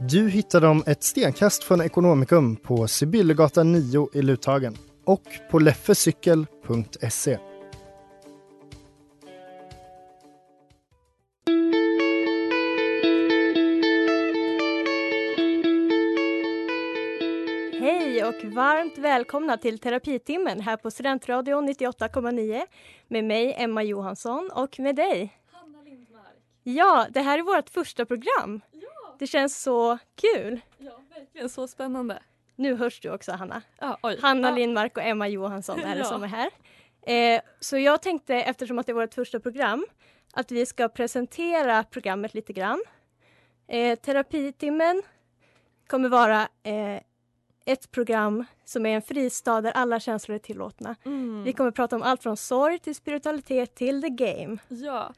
Du hittar dem ett stenkast från Ekonomikum på Sibyllegatan 9 i Luthagen och på leffecykel.se. Hej och varmt välkomna till terapitimmen här på Studentradion 98,9 med mig Emma Johansson och med dig Hanna Lindmark. Ja, det här är vårt första program. Ja, Det känns så kul. ja, verkligen så spännande. Nu hörs du också Hanna. Oj. Hanna ja. Lindmark och Emma Johansson är det Ja. som är här. Eh, så jag tänkte, eftersom att det är vårt första program, att vi ska presentera programmet lite grann. Eh, terapitimmen kommer vara eh, ett program som är en fristad där alla känslor är tillåtna. Mm. Vi kommer prata om allt från sorg till spiritualitet till the game. Ja,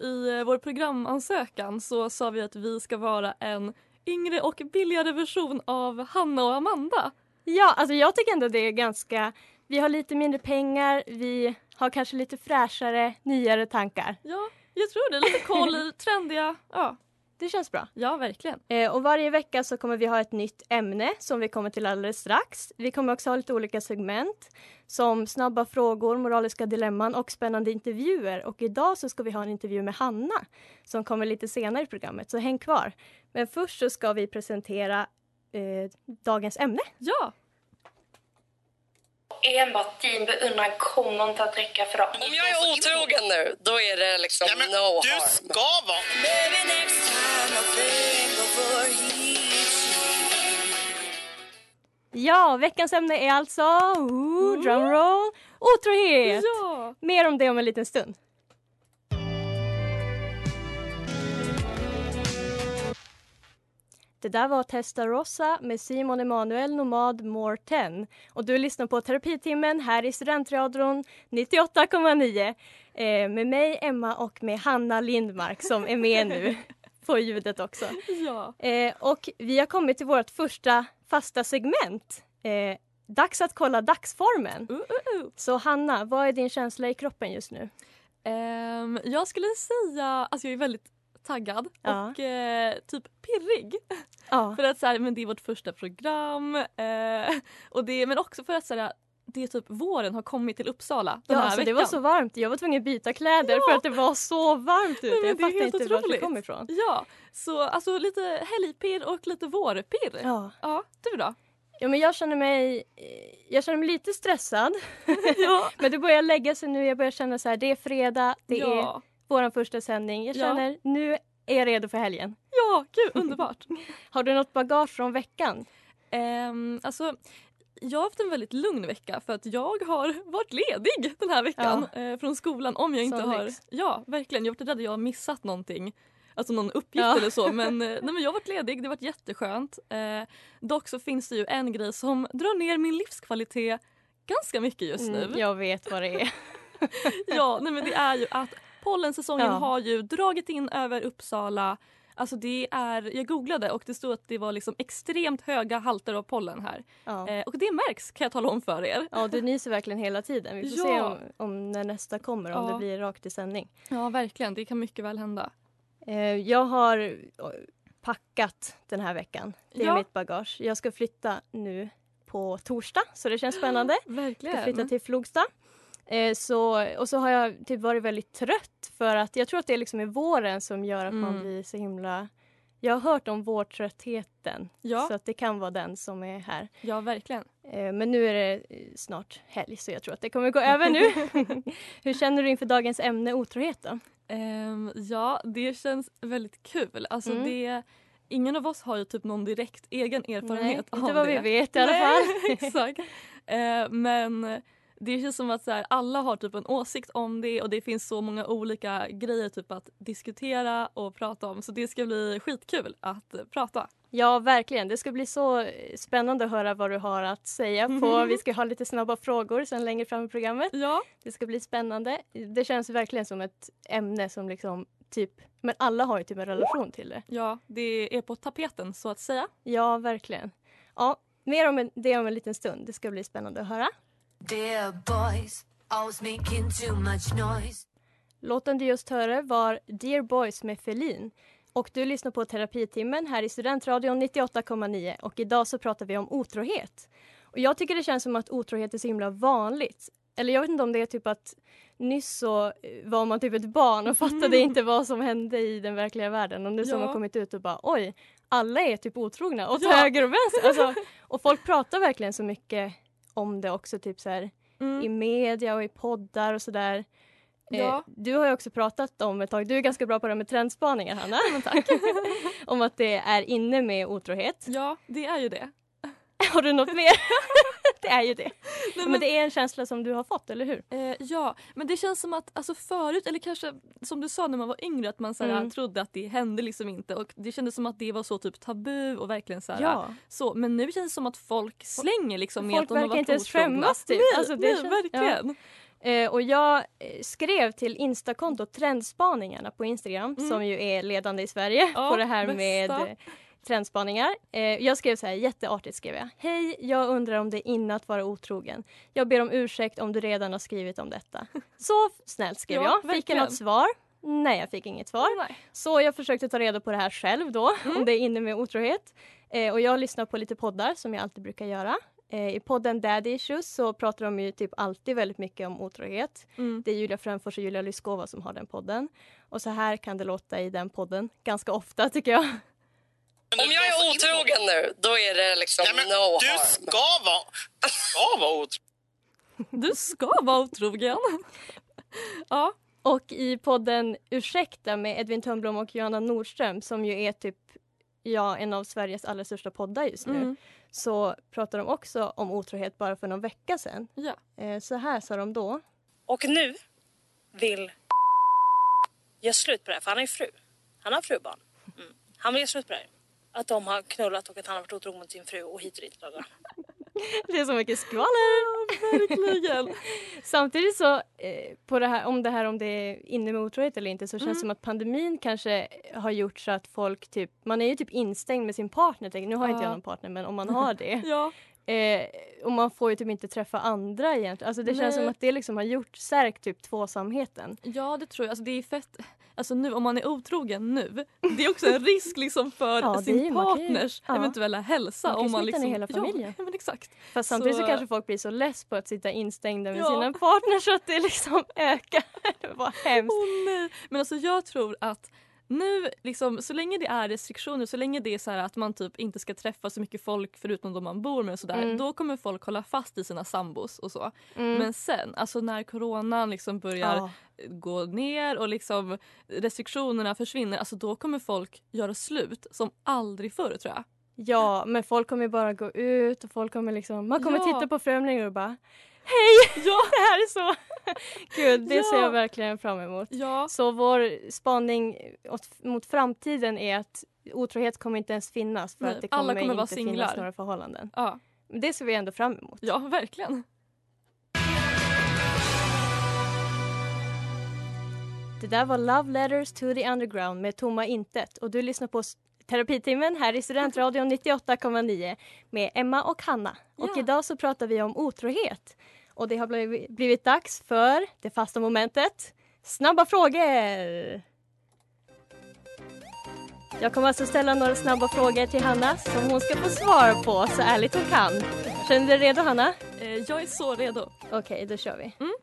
i eh, vår programansökan så sa vi att vi ska vara en yngre och billigare version av Hanna och Amanda. Ja, alltså jag tycker ändå det är ganska... Vi har lite mindre pengar, vi har kanske lite fräschare, nyare tankar. Ja, jag tror det. Lite koll trendiga. Ja, Det känns bra. ja verkligen. Eh, och varje vecka så kommer vi ha ett nytt ämne som vi kommer till alldeles strax. Vi kommer också ha lite olika segment som snabba frågor, moraliska dilemman och spännande intervjuer. Och idag så ska vi ha en intervju med Hanna som kommer lite senare i programmet, så häng kvar. Men först så ska vi presentera eh, dagens ämne. Ja, Enbart din beundran kommer inte att räcka för dem. Om jag är otrogen nu, då är det liksom Nej, men no du harm. ska vara... Ja, veckans ämne är alltså, ooh, drumroll, otrohet! ja. Mer om det om en liten stund. Det där var Testarossa med Simon Emanuel Nomad More 10. Och du lyssnar på Terapitimmen här i Studentradion 98,9 eh, med mig, Emma och med Hanna Lindmark som är med nu på ljudet också. ja. Eh, och vi har kommit till vårt första fasta segment. Eh, dags att kolla dagsformen. Uh, uh, uh. Så Hanna, vad är din känsla i kroppen just nu? Ehm, jag skulle säga, alltså jag är väldigt taggad Ja. och eh, typ pirrig. Ja. För att så här, men det är vårt första program. Eh, och det, men också för att så här, det är typ våren har kommit till Uppsala den Ja, här alltså, veckan. det var så varmt. Jag var tvungen att byta kläder Ja. för att det var så varmt ute. Nej, Jag är fattar inte vart det otroligt. kom ifrån. Ja, så alltså lite helgpirr och lite vårpirr. Ja. ja du då? ja, men jag känner mig, jag känner mig lite stressad. Ja. men det börjar lägga sig nu. Jag börjar känna så här, det är fredag, det är ja. vår första sändning. Jag Ja. känner, nu är jag redo för helgen. ja, gud underbart. Har du något bagage från veckan? Ehm, alltså, jag har haft en väldigt lugn vecka för att jag har varit ledig den här veckan eh, från skolan om jag inte Sån har... lyx. Ja, verkligen. Jag rädd att jag har missat någonting. Alltså någon uppgift Ja. eller så. Men, eh, nej, men jag har varit ledig, det har varit jätteskönt. Eh, dock så finns det ju en grej som drar ner min livskvalitet ganska mycket just nu. Mm, jag vet vad det är. Ja, nej, men det är ju att pollensäsongen Ja. har ju dragit in över Uppsala. Alltså det är, jag googlade och det stod att det var liksom extremt höga halter av pollen här. Ja. Eh, och det märks kan jag tala om för er. ja, du nyser verkligen hela tiden. Vi får se Ja. om, om när nästa kommer, om Ja. det blir rakt i sändning. Ja verkligen, det kan mycket väl hända. Eh, jag har packat den här veckan. Det är mitt bagage. Jag ska flytta nu på torsdag, så det känns spännande. Jag ska Verkligen. flytta till Flogsta. Eh, så, och så har jag typ varit väldigt trött för att jag tror att det är liksom i våren som gör att man Mm. blir så himla Jag har hört om vårtröttheten. Ja. Så att det kan vara den som är här. Ja, verkligen. Eh, Men nu är det snart helg så jag tror att det kommer gå över nu. Hur känner du inför dagens ämne otrohet då? Ehm, ja, det känns väldigt kul. Alltså Mm. det, ingen av oss har ju typ någon direkt egen erfarenhet Nej, av inte vad det. vi vet i alla Nej, fall. exakt. Eh, men det känns som att så här, alla har typ en åsikt om det och det finns så många olika grejer typ att diskutera och prata om. Så det ska bli skitkul att prata. Ja, verkligen. Det ska bli så spännande att höra vad du har att säga. På. Vi ska ha lite snabba frågor sen längre fram i programmet. Ja. Det ska bli spännande. Det känns verkligen som ett ämne som liksom typ, men alla har ju typ en relation till det. Ja, det är på tapeten så att säga. Ja, verkligen. Ja, mer om det om en liten stund. Det ska bli spännande att höra. Dear boys, always making too much noise. Låten du just hörde var Dear Boys med Felin. Och du lyssnar på Terapitimmen här i Studentradion 98,9 och idag så pratar vi om otrohet. Och jag tycker det känns som att otrohet är så himla vanligt. Eller jag vet inte om det är typ att nyss så eh, var man typ ett barn och fattade inte vad som hände i den verkliga världen och nu så har Ja. man kommit ut och bara oj, alla är typ otrogna åt Ja. höger och vänster. Alltså, och folk pratar verkligen så mycket om det också typ så här Mm. i media och i poddar och sådär. Eh, Ja. Du har ju också pratat om ett tag, du är ganska bra på det med trendspaningar Hanna. tack. om att det är inne med otrohet. Ja, det är ju det. Har du något mer? det är ju det. Nej, men... det är en känsla som du har fått, eller hur? Eh, ja, men det känns som att alltså förut, eller kanske som du sa när man var yngre, att man så här, Mm. trodde att det hände liksom inte och det kändes som att det var så typ tabu och verkligen så här, Ja. så. Men nu känns det som att folk slänger liksom med Folk att de har verkar varit inte ens skämmas typ. Nej, Alltså, det nej känns- verkligen. Eh, och jag eh, skrev till Instakontot Trendspaningarna på Instagram Mm. som ju är ledande i Sverige Ja, på det här bästa. med eh, trendspaningar. Eh, jag skrev så här, jätteartigt skrev jag. Hej, jag undrar om det är inne att vara otrogen. Jag ber om ursäkt om du redan har skrivit om detta. Så snällt skrev Ja, jag. Fick jag något svar? Nej, jag fick inget svar. Nej. Så jag försökte ta reda på det här själv då, Mm. om det är inne med otrohet. Eh, och jag lyssnar på lite poddar som jag alltid brukar göra. Eh, I podden Daddy Issues så pratar de ju typ alltid väldigt mycket om otrohet. Mm. Det är Julia Fränfors och Julia Lyskova som har den podden. Och så här kan det låta i den podden ganska ofta tycker jag. Om jag är otrogen nu, då är det liksom no Du harm. ska vara, ska vara otrogen. Du ska vara otrogen. ja. Och i podden Ursäkta med Edvin Törnblom och Johanna Nordström som ju är typ ja, en av Sveriges allra största poddar just nu. Mm. Så pratar de också om otrohet bara för någon vecka sedan. Ja. Eh, så här sa de då. Och nu vill göra slut på det här, för han ju fru. Han har frubarn. Mm. Han vill göra slut på det här. Att de har knullat och att han har varit otrogen mot sin fru och hit och dit. Det är så mycket skvaller! verkligen. Samtidigt så, eh, på det här, om det här om det är inne med otrohet eller inte så känns det Mm. som att pandemin kanske har gjort så att folk typ, man är ju typ instängd med sin partner. Nu har inte Ja. jag någon partner men om man har det. ja. Eh, och man får ju typ inte träffa andra egentligen. Alltså det känns Nej. som att det liksom har gjort, stärkt typ tvåsamheten. Ja det tror jag. Alltså, det är fett. Alltså nu om man är otrogen nu, det är också en risk liksom för Ja, sin partners ja. eventuella hälsa. Man kan om man liksom, hela familjen. Ja, men exakt. Fast samtidigt så, Så- kanske folk blir så less på att sitta instängda med Ja. sina partners så att det liksom ökar. det var hemskt. Nej. Men alltså jag tror att nu, liksom, så länge det är restriktioner, så länge det är så att man typ inte ska träffa så mycket folk förutom de man bor med och sådär, Mm. då kommer folk hålla fast i sina sambos och så. Mm. Men sen, alltså när coronan liksom börjar Ja. gå ner och liksom restriktionerna försvinner, alltså då kommer folk göra slut som aldrig förr tror jag. Ja, men folk kommer bara gå ut och folk kommer liksom, man kommer Ja. titta på Främlingar och bara Hej! Ja. det här är så! Gud, det Ja. ser jag verkligen fram emot. Ja. Så vår spaning mot framtiden är att otrohet kommer inte ens finnas för Nej, att det kommer, alla kommer inte finnas singlar. några förhållanden. Ja. Men Det ser vi ändå fram emot. ja, verkligen. Det där var Love Letters to the Underground med Tomma Intet och du lyssnar på Terapitimmen här i Studentradion 98,9 med Emma och Hanna. Och Ja. idag så pratar vi om otrohet. Och det har blivit, blivit dags för det fasta momentet Snabba frågor! Jag kommer alltså ställa några snabba frågor till Hanna som hon ska få svar på så ärligt hon kan. Känner du dig redo Hanna? Eh, jag är så redo. Okej, då kör vi. Mm.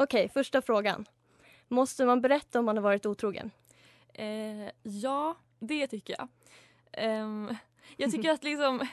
Okej, första frågan. Måste man berätta om man har varit otrogen? Eh, ja, det tycker jag. Ehm, jag tycker att liksom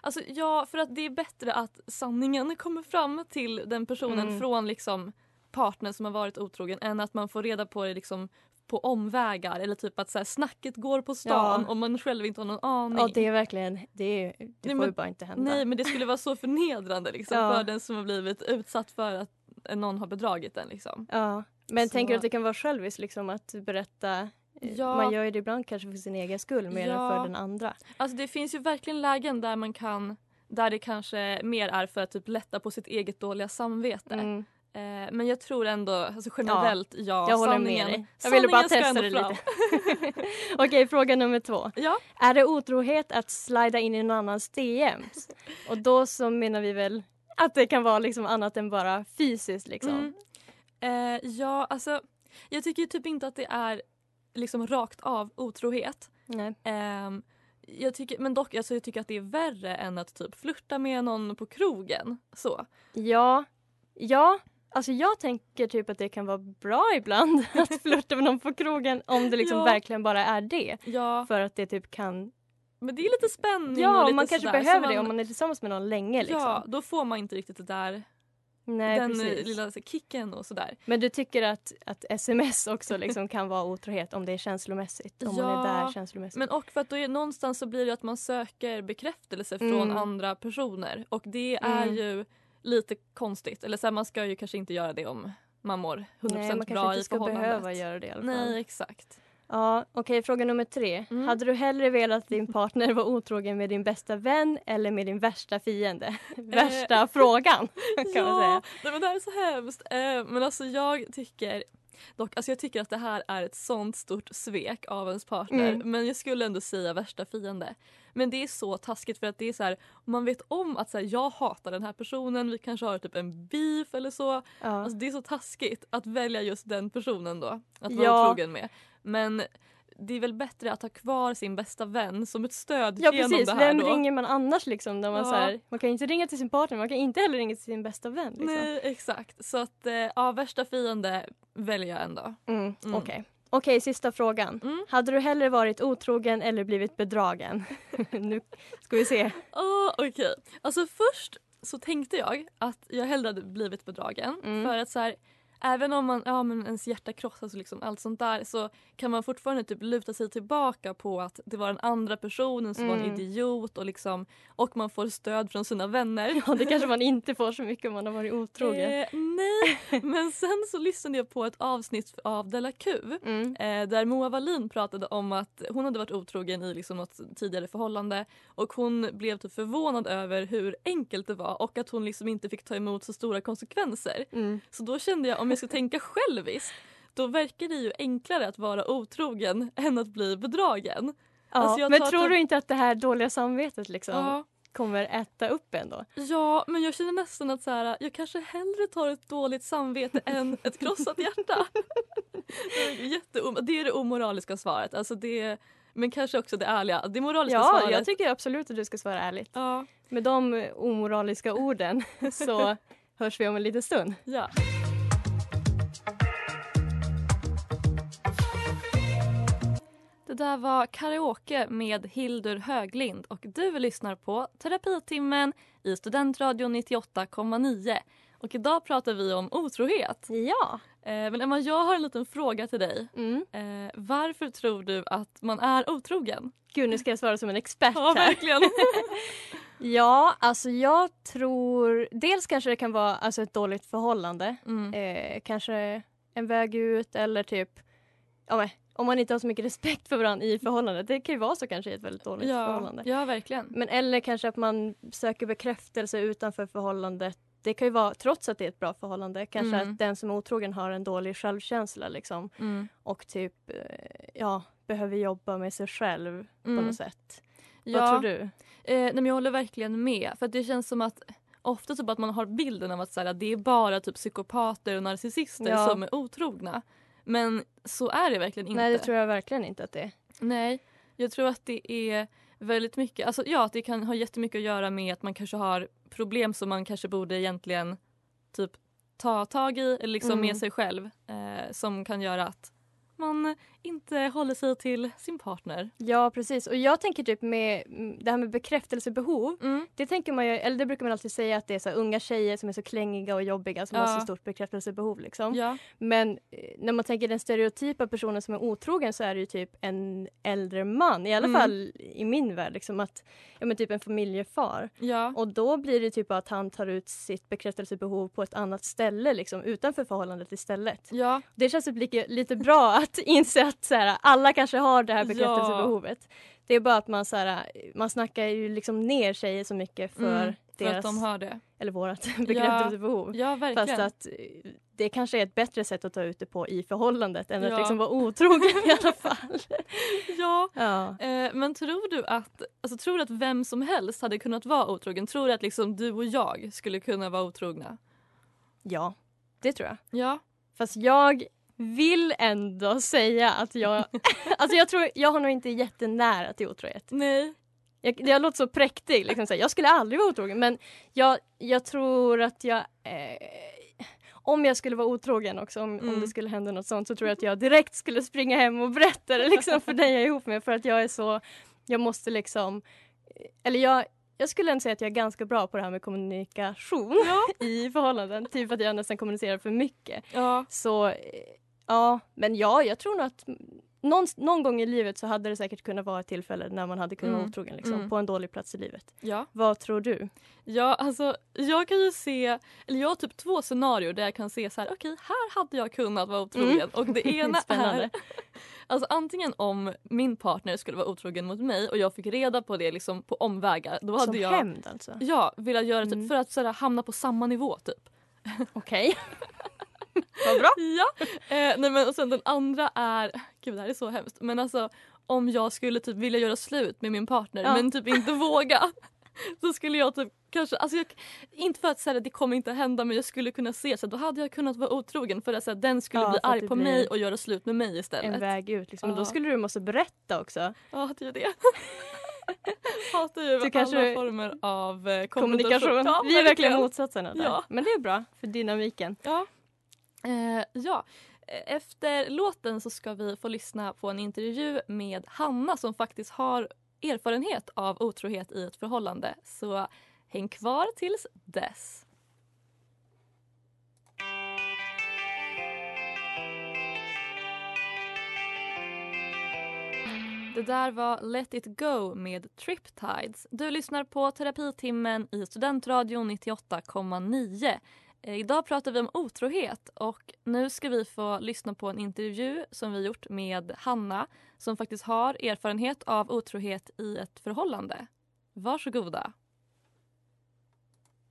Alltså ja, för att det är bättre att sanningen kommer fram till den personen Mm. från liksom partnern som har varit otrogen än att man får reda på det liksom på omvägar eller typ att så här, snacket går på stan Ja. och man själv inte har någon aning. Ja, det är verkligen, det, är, det Nej, får men- ju bara inte hända. Nej men det skulle vara så förnedrande liksom, Ja. för den som har blivit utsatt för att någon har bedragit den. Liksom. Ja, men Så- tänker du att det kan vara själviskt liksom att berätta? Eh, Ja. Man gör ju det ibland kanske för sin egen skull mer än Ja. för den andra. Alltså det finns ju verkligen lägen där man kan där det kanske mer är för att typ lätta på sitt eget dåliga samvete. Mm. Eh, men jag tror ändå alltså generellt ja, jag håller sanningen, med dig. Jag ville bara testa det lite. Okej, fråga nummer två. Ja. Är det otrohet att slida in i någon annans DMs? Och då så menar vi väl att det kan vara liksom annat än bara fysiskt liksom. Mm. Eh, ja, alltså jag tycker typ inte att det är liksom rakt av otrohet. Nej. Ehm, jag tycker, men dock, alltså, jag tycker att det är värre än att typ flirta med någon på krogen. Så. Ja, ja. Alltså jag tänker typ att det kan vara bra ibland att flirta med någon på krogen om det liksom Ja. verkligen bara är det. Ja. För att det typ kan... Men det är lite spänning och Ja, lite man kanske sådär, behöver så det om man är tillsammans med någon länge. Liksom. Ja, då får man inte riktigt det där, Nej, den eh, precis. lilla så, kicken och sådär. Men du tycker att, att sms också liksom kan vara otrohet om det är känslomässigt? Om man är där känslomässigt? Men och för att då är, någonstans så blir det att man söker bekräftelse från Mm. andra personer och det är Mm. ju lite konstigt. Eller så här, man ska ju kanske inte göra det om man mår 100% Nej, man bra kanske inte i ska förhållandet. behöva göra det i alla fall. Nej, exakt. Ja, okej, fråga nummer tre. Mm. Hade du hellre velat att din partner var otrogen med din bästa vän eller med din värsta fiende? värsta frågan kan man säga. Nej, men det här är så hemskt. Eh, men alltså jag tycker Dock, alltså jag tycker att det här är ett sånt stort svek av ens partner. Mm. Men jag skulle ändå säga värsta fiende. Men det är så taskigt för att det är så här, man vet om att så här, jag hatar den här personen, vi kanske har typ en beef eller så. Ja. Alltså det är så taskigt att välja just den personen då. Att vara Ja. otrogen med. Men det är väl bättre att ha kvar sin bästa vän som ett stöd Ja genom precis, det här vem då. ringer man annars liksom? När man, Ja. så här, man kan inte ringa till sin partner, man kan inte heller ringa till sin bästa vän. Liksom. Nej exakt. Så att eh, ja, värsta fiende väljer jag ändå. Mm, Mm. Okej, Okej, sista frågan. Hade du hellre varit otrogen eller blivit bedragen? nu ska vi se. Oh, Okej, alltså först så tänkte jag att jag hellre hade blivit bedragen. Mm. För att så här, även om man, ja, men ens hjärta krossas och liksom allt sånt där så kan man fortfarande typ luta sig tillbaka på att det var den andra personen som var en Mm. idiot och, liksom, och man får stöd från sina vänner. Ja, det kanske man inte får så mycket om man har varit otrogen. Eh, nej, men sen så lyssnade jag på ett avsnitt av Della Q Mm. eh, där Moa Wallin pratade om att hon hade varit otrogen i liksom något tidigare förhållande och hon blev typ förvånad över hur enkelt det var och att hon liksom inte fick ta emot så stora konsekvenser. Mm. Så då kände jag om jag ska tänka själviskt då verkar det ju enklare att vara otrogen än att bli bedragen. Ja, Alltså, men tror typ- du inte att det här dåliga samvetet liksom Ja. kommer äta upp en då? Ja, men jag känner nästan att så här, jag kanske hellre tar ett dåligt samvete än ett krossat hjärta. Det är det är det omoraliska svaret. Alltså det, men kanske också det ärliga. Det moraliska Ja, svaret. jag tycker absolut att du ska svara ärligt. Ja. Med de omoraliska orden så hörs vi om en liten stund. Ja. Där var karaoke med Hildur Höglind och du lyssnar på Terapitimmen i Studentradion 98,9. Och idag pratar vi om otrohet. Ja. Eh, men Emma, jag har en liten fråga till dig. Mm. Eh, varför tror du att man är otrogen? Gud, nu ska jag svara som en expert Ja, här. verkligen. Ja, alltså jag tror... Dels kanske det kan vara alltså, ett dåligt förhållande. Mm. Eh, kanske en väg ut eller typ... Ja, men, om man inte har så mycket respekt för varandra i förhållandet. Det kan ju vara så kanske i ett väldigt dåligt ja, förhållande. ja, verkligen. Men eller kanske att man söker bekräftelse utanför förhållandet. Det kan ju vara, trots att det är ett bra förhållande, kanske Mm. att den som är otrogen har en dålig självkänsla liksom. Mm. Och typ, eh, ja, behöver jobba med sig själv på Mm. något sätt. Ja. Vad tror du? Eh, nej, men jag håller verkligen med. För det känns som att ofta typ att man har bilden av att så här, det är bara typ psykopater och narcissister Ja. som är otrogna. Men så är det verkligen inte. Nej, det tror jag verkligen inte att det är. Nej, jag tror att det är väldigt mycket, alltså ja det kan ha jättemycket att göra med att man kanske har problem som man kanske borde egentligen typ ta tag i eller liksom Mm. med sig själv eh, som kan göra att man inte håller sig till sin partner. Ja, precis. Och jag tänker typ med det här med bekräftelsebehov. Mm. Det tänker man ju, eller det brukar man alltid säga att det är så unga tjejer som är så klängiga och jobbiga som Ja. har så stort bekräftelsebehov. Liksom. Ja. Men eh, när man tänker den stereotypa personen som är otrogen så är det ju typ en äldre man. I alla Mm. fall i min värld. Liksom att, ja, men typ en familjefar. Ja. Och då blir det typ att han tar ut sitt bekräftelsebehov på ett annat ställe liksom, utanför förhållandet istället. Ja. Det känns typ lite, lite bra att inse att så här, alla kanske har det här bekräftelsebehovet. Det är bara att man, så här, man snackar ju liksom ner tjejer så mycket för Mm, för deras, att de har det. eller vårat bekräftelsebehov. Ja, verkligen. Fast att eh, det kanske är ett bättre sätt att ta ut det på i förhållandet än Ja. att liksom vara otrogen i alla fall. Ja. Ja. Eh, men tror du att alltså, tror du att vem som helst hade kunnat vara otrogen? Tror du att liksom, du och jag skulle kunna vara otrogna? ja, det tror jag. Ja. Fast jag vill ändå säga att jag... alltså jag tror jag har nog inte jättenära till otrohet. Nej. Jag, jag låter så präktig. Liksom, så här, jag skulle aldrig vara otrogen men jag, jag tror att jag... Eh, om jag skulle vara otrogen också, om, om Mm. det skulle hända något sånt så tror jag att jag direkt skulle springa hem och berätta det liksom, för den jag är ihop med för att jag är så... Jag måste liksom... Eller jag, jag skulle ändå säga att jag är ganska bra på det här med kommunikation i förhållanden. Typ att jag nästan kommunicerar för mycket. Ja. Så eh, ja, men ja, jag tror nog att någon, någon gång i livet så hade det säkert kunnat vara ett tillfälle när man hade kunnat Mm. vara otrogen liksom, Mm. på en dålig plats i livet. Ja. Vad tror du? Ja, alltså jag kan ju se, eller jag har typ två scenarier där jag kan se så här, okej här hade jag kunnat vara otrogen Mm. och det ena är Alltså antingen om min partner skulle vara otrogen mot mig och jag fick reda på det liksom på omvägar. Då hade Som jag hämnd alltså? Ja, velat göra typ Mm. för att så här, hamna på samma nivå typ. Okej. Vad bra. Ja. Eh, nej men och sen den andra är, gud det här är så hemskt, men alltså om jag skulle typ vilja göra slut med min partner Ja. men typ inte våga. Så skulle jag typ kanske, alltså jag, inte för att säga det kommer inte hända men jag skulle kunna se så då hade jag kunnat vara otrogen för att så här, den skulle Ja, bli arg på mig och göra slut med mig istället. En väg ut liksom. Men Ja. Då skulle du måste berätta också. Ja, det är det. Hatar ju Du kanske- alla former av eh, Kommunikation. Ja, Vi är verkligen motsatserna där. Ja. Men det är bra för dynamiken. Ja. Eh, ja. Efter låten så ska vi få lyssna på en intervju med Hanna som faktiskt har erfarenhet av otrohet i ett förhållande. Så häng kvar tills dess. Det där var Let it go med Triptides. Du lyssnar på Terapitimmen i Studentradion 98,9. Eh, idag pratar vi om otrohet och nu ska vi få lyssna på en intervju som vi gjort med Hanna som faktiskt har erfarenhet av otrohet i ett förhållande. Varsågoda.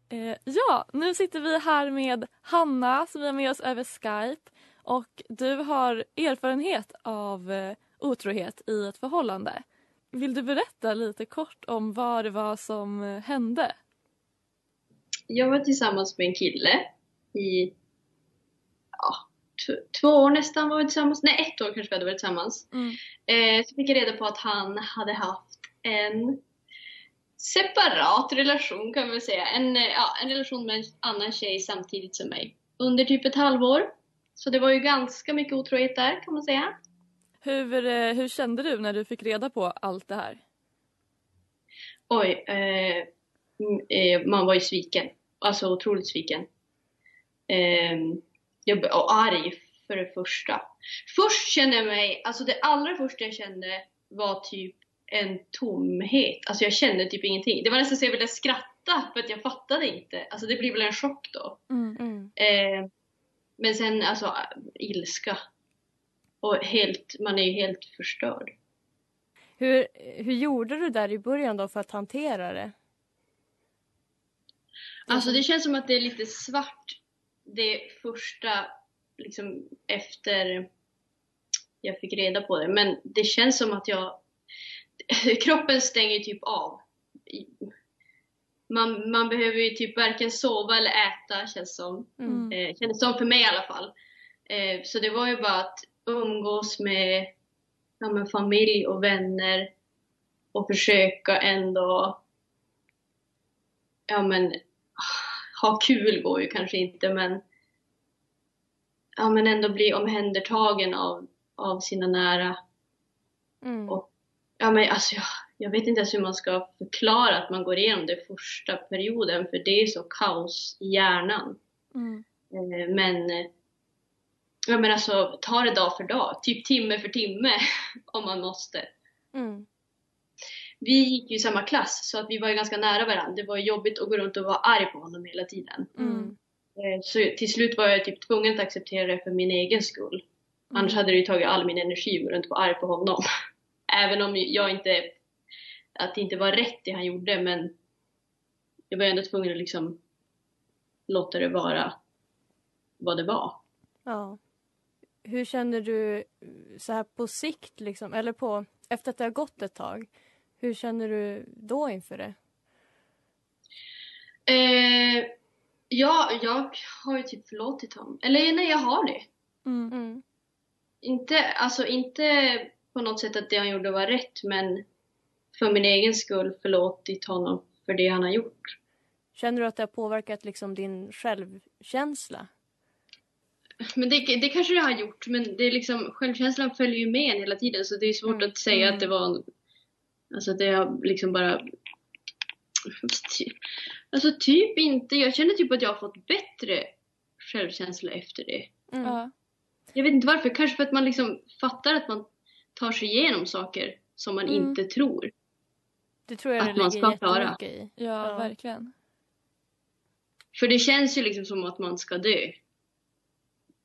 Eh, ja, nu sitter vi här med Hanna som är med oss över Skype och du har erfarenhet av eh, otrohet i ett förhållande. Vill du berätta lite kort om vad det var som eh, hände? Jag var tillsammans med en kille i ja, två år nästan var vi tillsammans. Nej, ett år kanske vi hade varit tillsammans. Eh, så fick jag reda på att han hade haft en separat relation kan man säga. En, eh, ja, en relation med en annan tjej samtidigt som mig. Under typ ett halvår. Så det var ju ganska mycket otrohet där kan man säga. Hur, eh, hur kände du när du fick reda på allt det här? Oj, eh, mm, eh, man var ju sviken. Alltså otroligt sviken. Eh, jag, b- och arg för det första. Först kände jag mig, alltså det allra första jag kände var typ en tomhet. Alltså jag kände typ ingenting. Det var nästan så jag ville skratta för att jag fattade inte. Alltså det blir väl en chock då. Eh, men sen alltså ilska. Och helt, man är ju helt förstörd. Hur, hur gjorde du där i början då för att hantera det? Alltså det känns som att det är lite svart det första, liksom efter jag fick reda på det. Men det känns som att jag, kroppen stänger typ av. Man, man behöver ju typ varken sova eller äta känns som. Mm. Eh, kändes som för mig i alla fall. Eh, så det var ju bara att umgås med ja, men familj och vänner och försöka ändå ja men ha kul går ju kanske inte men ja men ändå bli omhändertagen av av sina nära. Mm. Och, ja, men alltså, jag, jag vet inte ens hur man ska förklara att man går igenom det första perioden för det är så kaos i hjärnan. Mm. Eh, Men, ja, men alltså, ta det dag för dag, typ timme för timme om man måste. Mm. Vi gick ju i samma klass så att vi var ju ganska nära varandra. Det var jobbigt att gå runt och vara arg på honom hela tiden. Mm. Eh, Så till slut var jag typ tvungen att acceptera det för min egen skull. Annars hade det ju tagit all min energi att gå runt och vara arg på honom. Även om jag inte, att det inte var rätt det han gjorde men jag var ändå tvungen att liksom låta det vara vad det var. Ja. Hur känner du så här på sikt, liksom, eller på, efter att det har gått ett tag? Hur känner du då inför det? Eh, ja, jag har ju typ förlåtit honom. Eller nej, jag har det. Mm. Inte, alltså inte på något sätt att det han gjorde var rätt, men för min egen skull förlåtit honom för det han har gjort. Känner du att det har påverkat liksom din självkänsla? Men det, det kanske det har gjort, men det är liksom, självkänslan följer ju med en hela tiden så det är svårt att säga att det var Alltså det har liksom bara... Alltså typ inte. Jag känner typ att jag har fått bättre självkänsla efter det. Ja. Jag vet inte varför. Kanske för att man liksom fattar att man tar sig igenom saker som man Mm. inte tror. Det tror jag Att det man ska klara. i. Ja, verkligen. För det känns ju liksom som att man ska dö.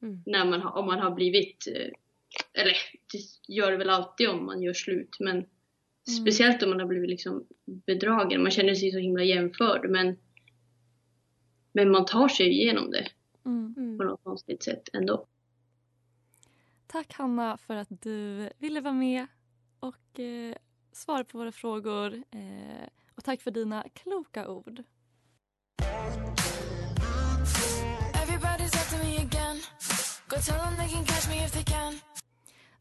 Mm. När man om man har blivit... eh, Eller det gör det väl alltid om man gör slut. Men speciellt om man har blivit liksom bedragen. Man känner sig så himla jämförd. Men, men man tar sig igenom det Mm. på något konstigt sätt ändå. Tack Hanna för att du ville vara med och eh, svara på våra frågor. Eh, och tack för dina kloka ord. Everybody's after me again. Go tell them they can catch me if they can.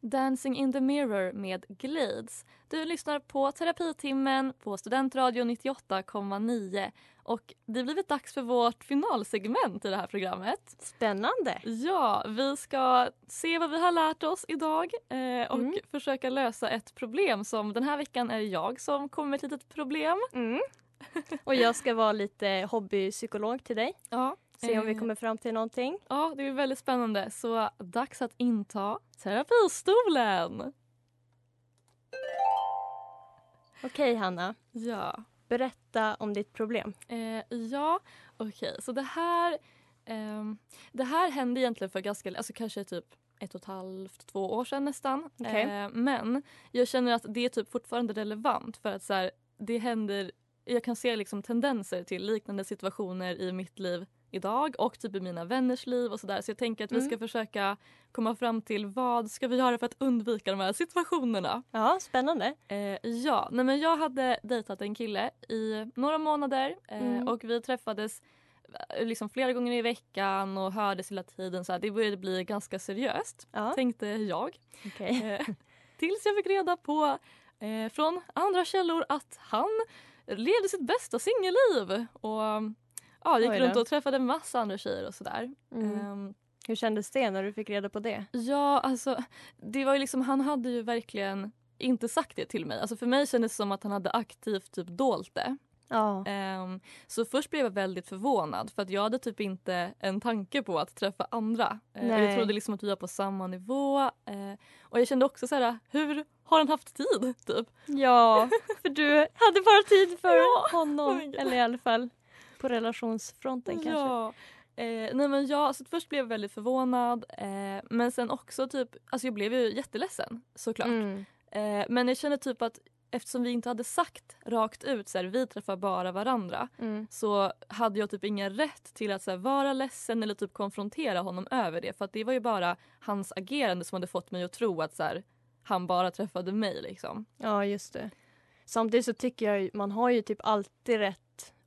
Dancing in the mirror med Glades. Du lyssnar på Terapitimmen på Studentradion 98,9 och det har blivit dags för vårt finalsegment i det här programmet. Spännande! Ja, vi ska se vad vi har lärt oss idag eh, och Mm. försöka lösa ett problem som den här veckan är jag som kommer med ett litet problem. Mm. Och jag ska vara lite hobbypsykolog till dig. Ja, Se om vi eh, kommer fram till någonting. Ja, det är väldigt spännande. Så dags att inta terapistolen. Okej Hanna, Ja. berätta om ditt problem. Eh, ja, okej. Så det här, ehm, det här hände egentligen för ganska, alltså kanske typ ett och ett halvt, två år sedan nästan. Okej. Eh, men jag känner att det är typ fortfarande relevant för att så här, det händer, jag kan se liksom tendenser till liknande situationer i mitt liv idag och typ i mina vänners liv och sådär. Så jag tänker att vi Mm. ska försöka komma fram till vad ska vi göra för att undvika de här situationerna. Ja, spännande. Eh, ja, nej men jag hade dejtat en kille i några månader eh, Mm. och vi träffades eh, liksom flera gånger i veckan och hördes hela tiden. Så här, det började bli ganska seriöst, Ja. tänkte jag. Okej. Eh, tills jag fick reda på eh, från andra källor att han levde sitt bästa singelliv. Och ja, gick Oj då. runt och träffade massa andra tjejer och sådär. Mm. Ehm, Hur kändes det när du fick reda på det? Ja, alltså det var ju liksom, han hade ju verkligen inte sagt det till mig. Alltså för mig kändes det som att han hade aktivt typ dolt det. Ja. Ehm, så först blev jag väldigt förvånad för att jag hade typ inte en tanke på att träffa andra. Nej. jag trodde liksom att vi var på samma nivå. eh, och jag kände också så här, hur har han haft tid? Typ. Ja, för du hade bara tid för Ja. honom. Oj. Eller i alla fall på relationsfronten kanske. Ja. Eh, nej men jag, så först blev jag väldigt förvånad eh, men sen också typ, alltså jag blev ju jätteledsen såklart. Mm. Eh, men jag kände typ att eftersom vi inte hade sagt rakt ut så här, vi träffar bara varandra Mm. så hade jag typ ingen rätt till att så här, vara ledsen eller typ konfrontera honom över det. För att det var ju bara hans agerande som hade fått mig att tro att så här, han bara träffade mig. Liksom. Ja, just det. Samtidigt så tycker jag man har ju typ alltid rätt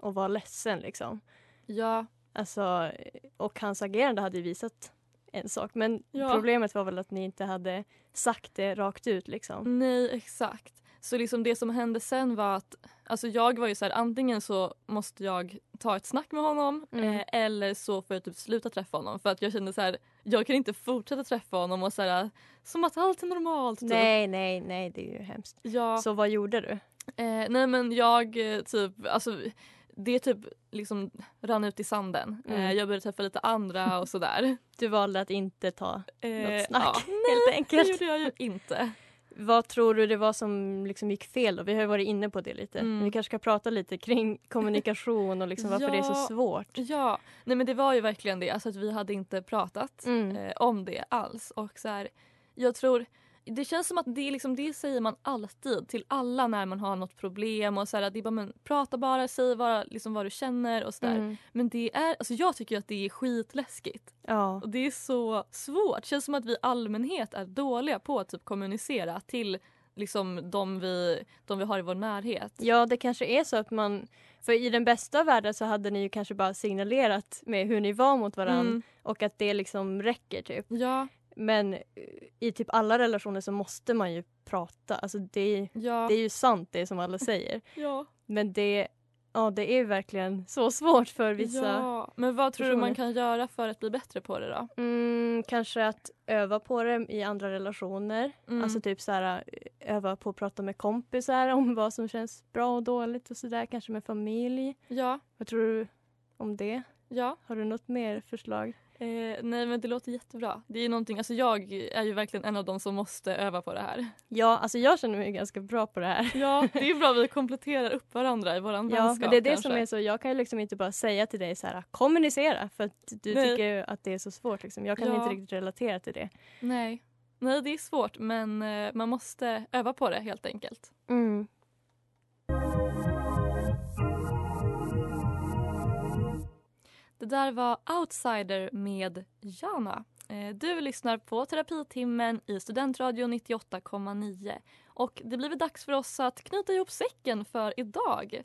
att vara ledsen liksom. Ja, Alltså, och hans agerande hade ju visat en sak. Men Ja. problemet var väl att ni inte hade sagt det rakt ut liksom. nej exakt. Så liksom det som hände sen var att alltså jag var ju så här, antingen så måste jag ta ett snack med honom Mm. eh, eller så får jag typ sluta träffa honom. För att jag kände så här, jag kan inte fortsätta träffa honom och såhär som att allt är normalt. Typ. Nej, nej, nej, det är ju hemskt. Ja. Så vad gjorde du? Eh, nej men jag eh, typ, alltså det typ liksom rann ut i sanden. Mm. Eh, jag började träffa lite andra och sådär. Du valde att inte ta Eh, något snack ja. helt Nej, enkelt. det gjorde jag ju inte. Vad tror du det var som liksom gick fel då? Vi har ju varit inne på det lite. Mm. Vi kanske ska prata lite kring kommunikation och liksom varför det är så Ja. svårt. Ja, nej men det var ju verkligen det. Alltså att vi hade inte pratat Mm. eh, om det alls. Och så här, jag tror, det känns som att det, liksom, det säger man alltid till alla när man har något problem. Och så här, det bara, men, prata bara, säg bara liksom vad du känner och sådär. Mm. Men det är, alltså jag tycker att det är skitläskigt. Ja. Och det är så svårt. Det känns som att vi i allmänhet är dåliga på att typ kommunicera till liksom de vi, de vi har i vår närhet. ja, det kanske är så att man... För i den bästa av världar så hade ni ju kanske bara signalerat med hur ni var mot varandra Mm. och att det liksom räcker typ. Ja, Men eh, i typ alla relationer så måste man ju prata. Alltså det, ja, det är ju sant det som alla säger. ja. Men det, ja, det är verkligen så svårt för vissa. Ja, men vad tror du man personer. kan göra för att bli bättre på det då? Mm, kanske att öva på det i andra relationer. Mm. Alltså typ så här, öva på att prata med kompisar om vad som känns bra och dåligt och sådär. Kanske med familj. Ja, Vad tror du om det? ja. Har du något mer förslag? Eh, nej men det låter jättebra. Det är någonting, alltså jag är ju verkligen en av dem som måste öva på det här. Ja, alltså jag känner mig ganska bra på det här. Ja, det är bra vi kompletterar upp varandra i våran Ja, vänskap men det är det kanske. som är så. Jag kan ju liksom inte bara säga till dig så här, kommunicera för att du Nej. tycker att det är så svårt. Liksom. Jag kan Ja. inte riktigt relatera till det. Nej. nej, det är svårt men eh, man måste öva på det helt enkelt. Mm. Det där var Outsider med Jana. Eh, Du lyssnar på Terapitimmen i Studentradion 98,9. Och det blir väl dags för oss att knyta ihop säcken för idag.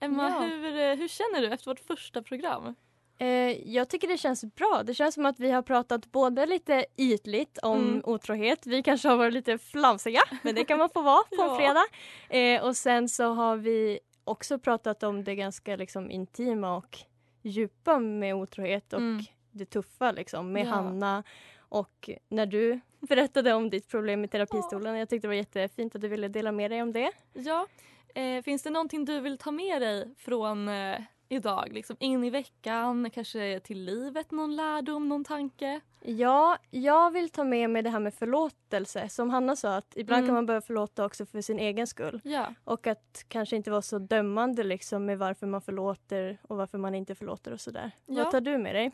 Emma, Ja. hur, eh, hur känner du efter vårt första program? Eh, jag tycker det känns bra. Det känns som att vi har pratat både lite ytligt om Mm. otrohet. Vi kanske har varit lite flamsiga, men det kan man få vara på en fredag. Och sen så har vi också pratat om det ganska liksom intima och djupa med otrohet och Mm. det tuffa liksom med Ja. Hanna. Och när du berättade om ditt problem med terapistolen, jag tyckte det var jättefint att du ville dela med dig om det. Ja, eh, finns det någonting du vill ta med dig från eh, idag? Liksom in i veckan, kanske till livet, någon lärdom, någon tanke? Ja, jag vill ta med mig det här med förlåtelse. Som Hanna sa, att ibland Mm. kan man behöva förlåta också för sin egen skull. Ja, Och att kanske inte vara så dömande liksom med varför man förlåter och varför man inte förlåter och sådär. Ja. Vad tar du med dig?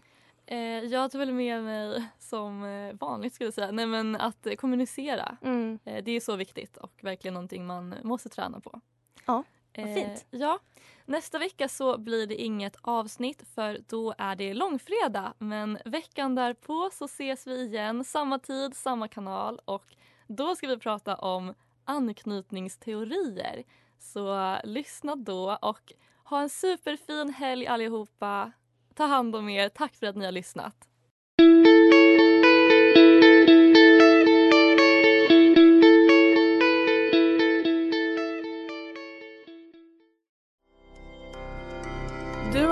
eh, jag tar väl med mig som eh, vanligt skulle jag säga, nej men att eh, kommunicera. Mm. Eh, Det är så viktigt och verkligen någonting man måste träna på. Ja, vad fint. Ja. Nästa vecka så blir det inget avsnitt för då är det långfredag. Men veckan därpå så ses vi igen, samma tid, samma kanal och då ska vi prata om anknytningsteorier. Så eh, lyssna då och ha en superfin helg allihopa. Ta hand om er. Tack för att ni har lyssnat.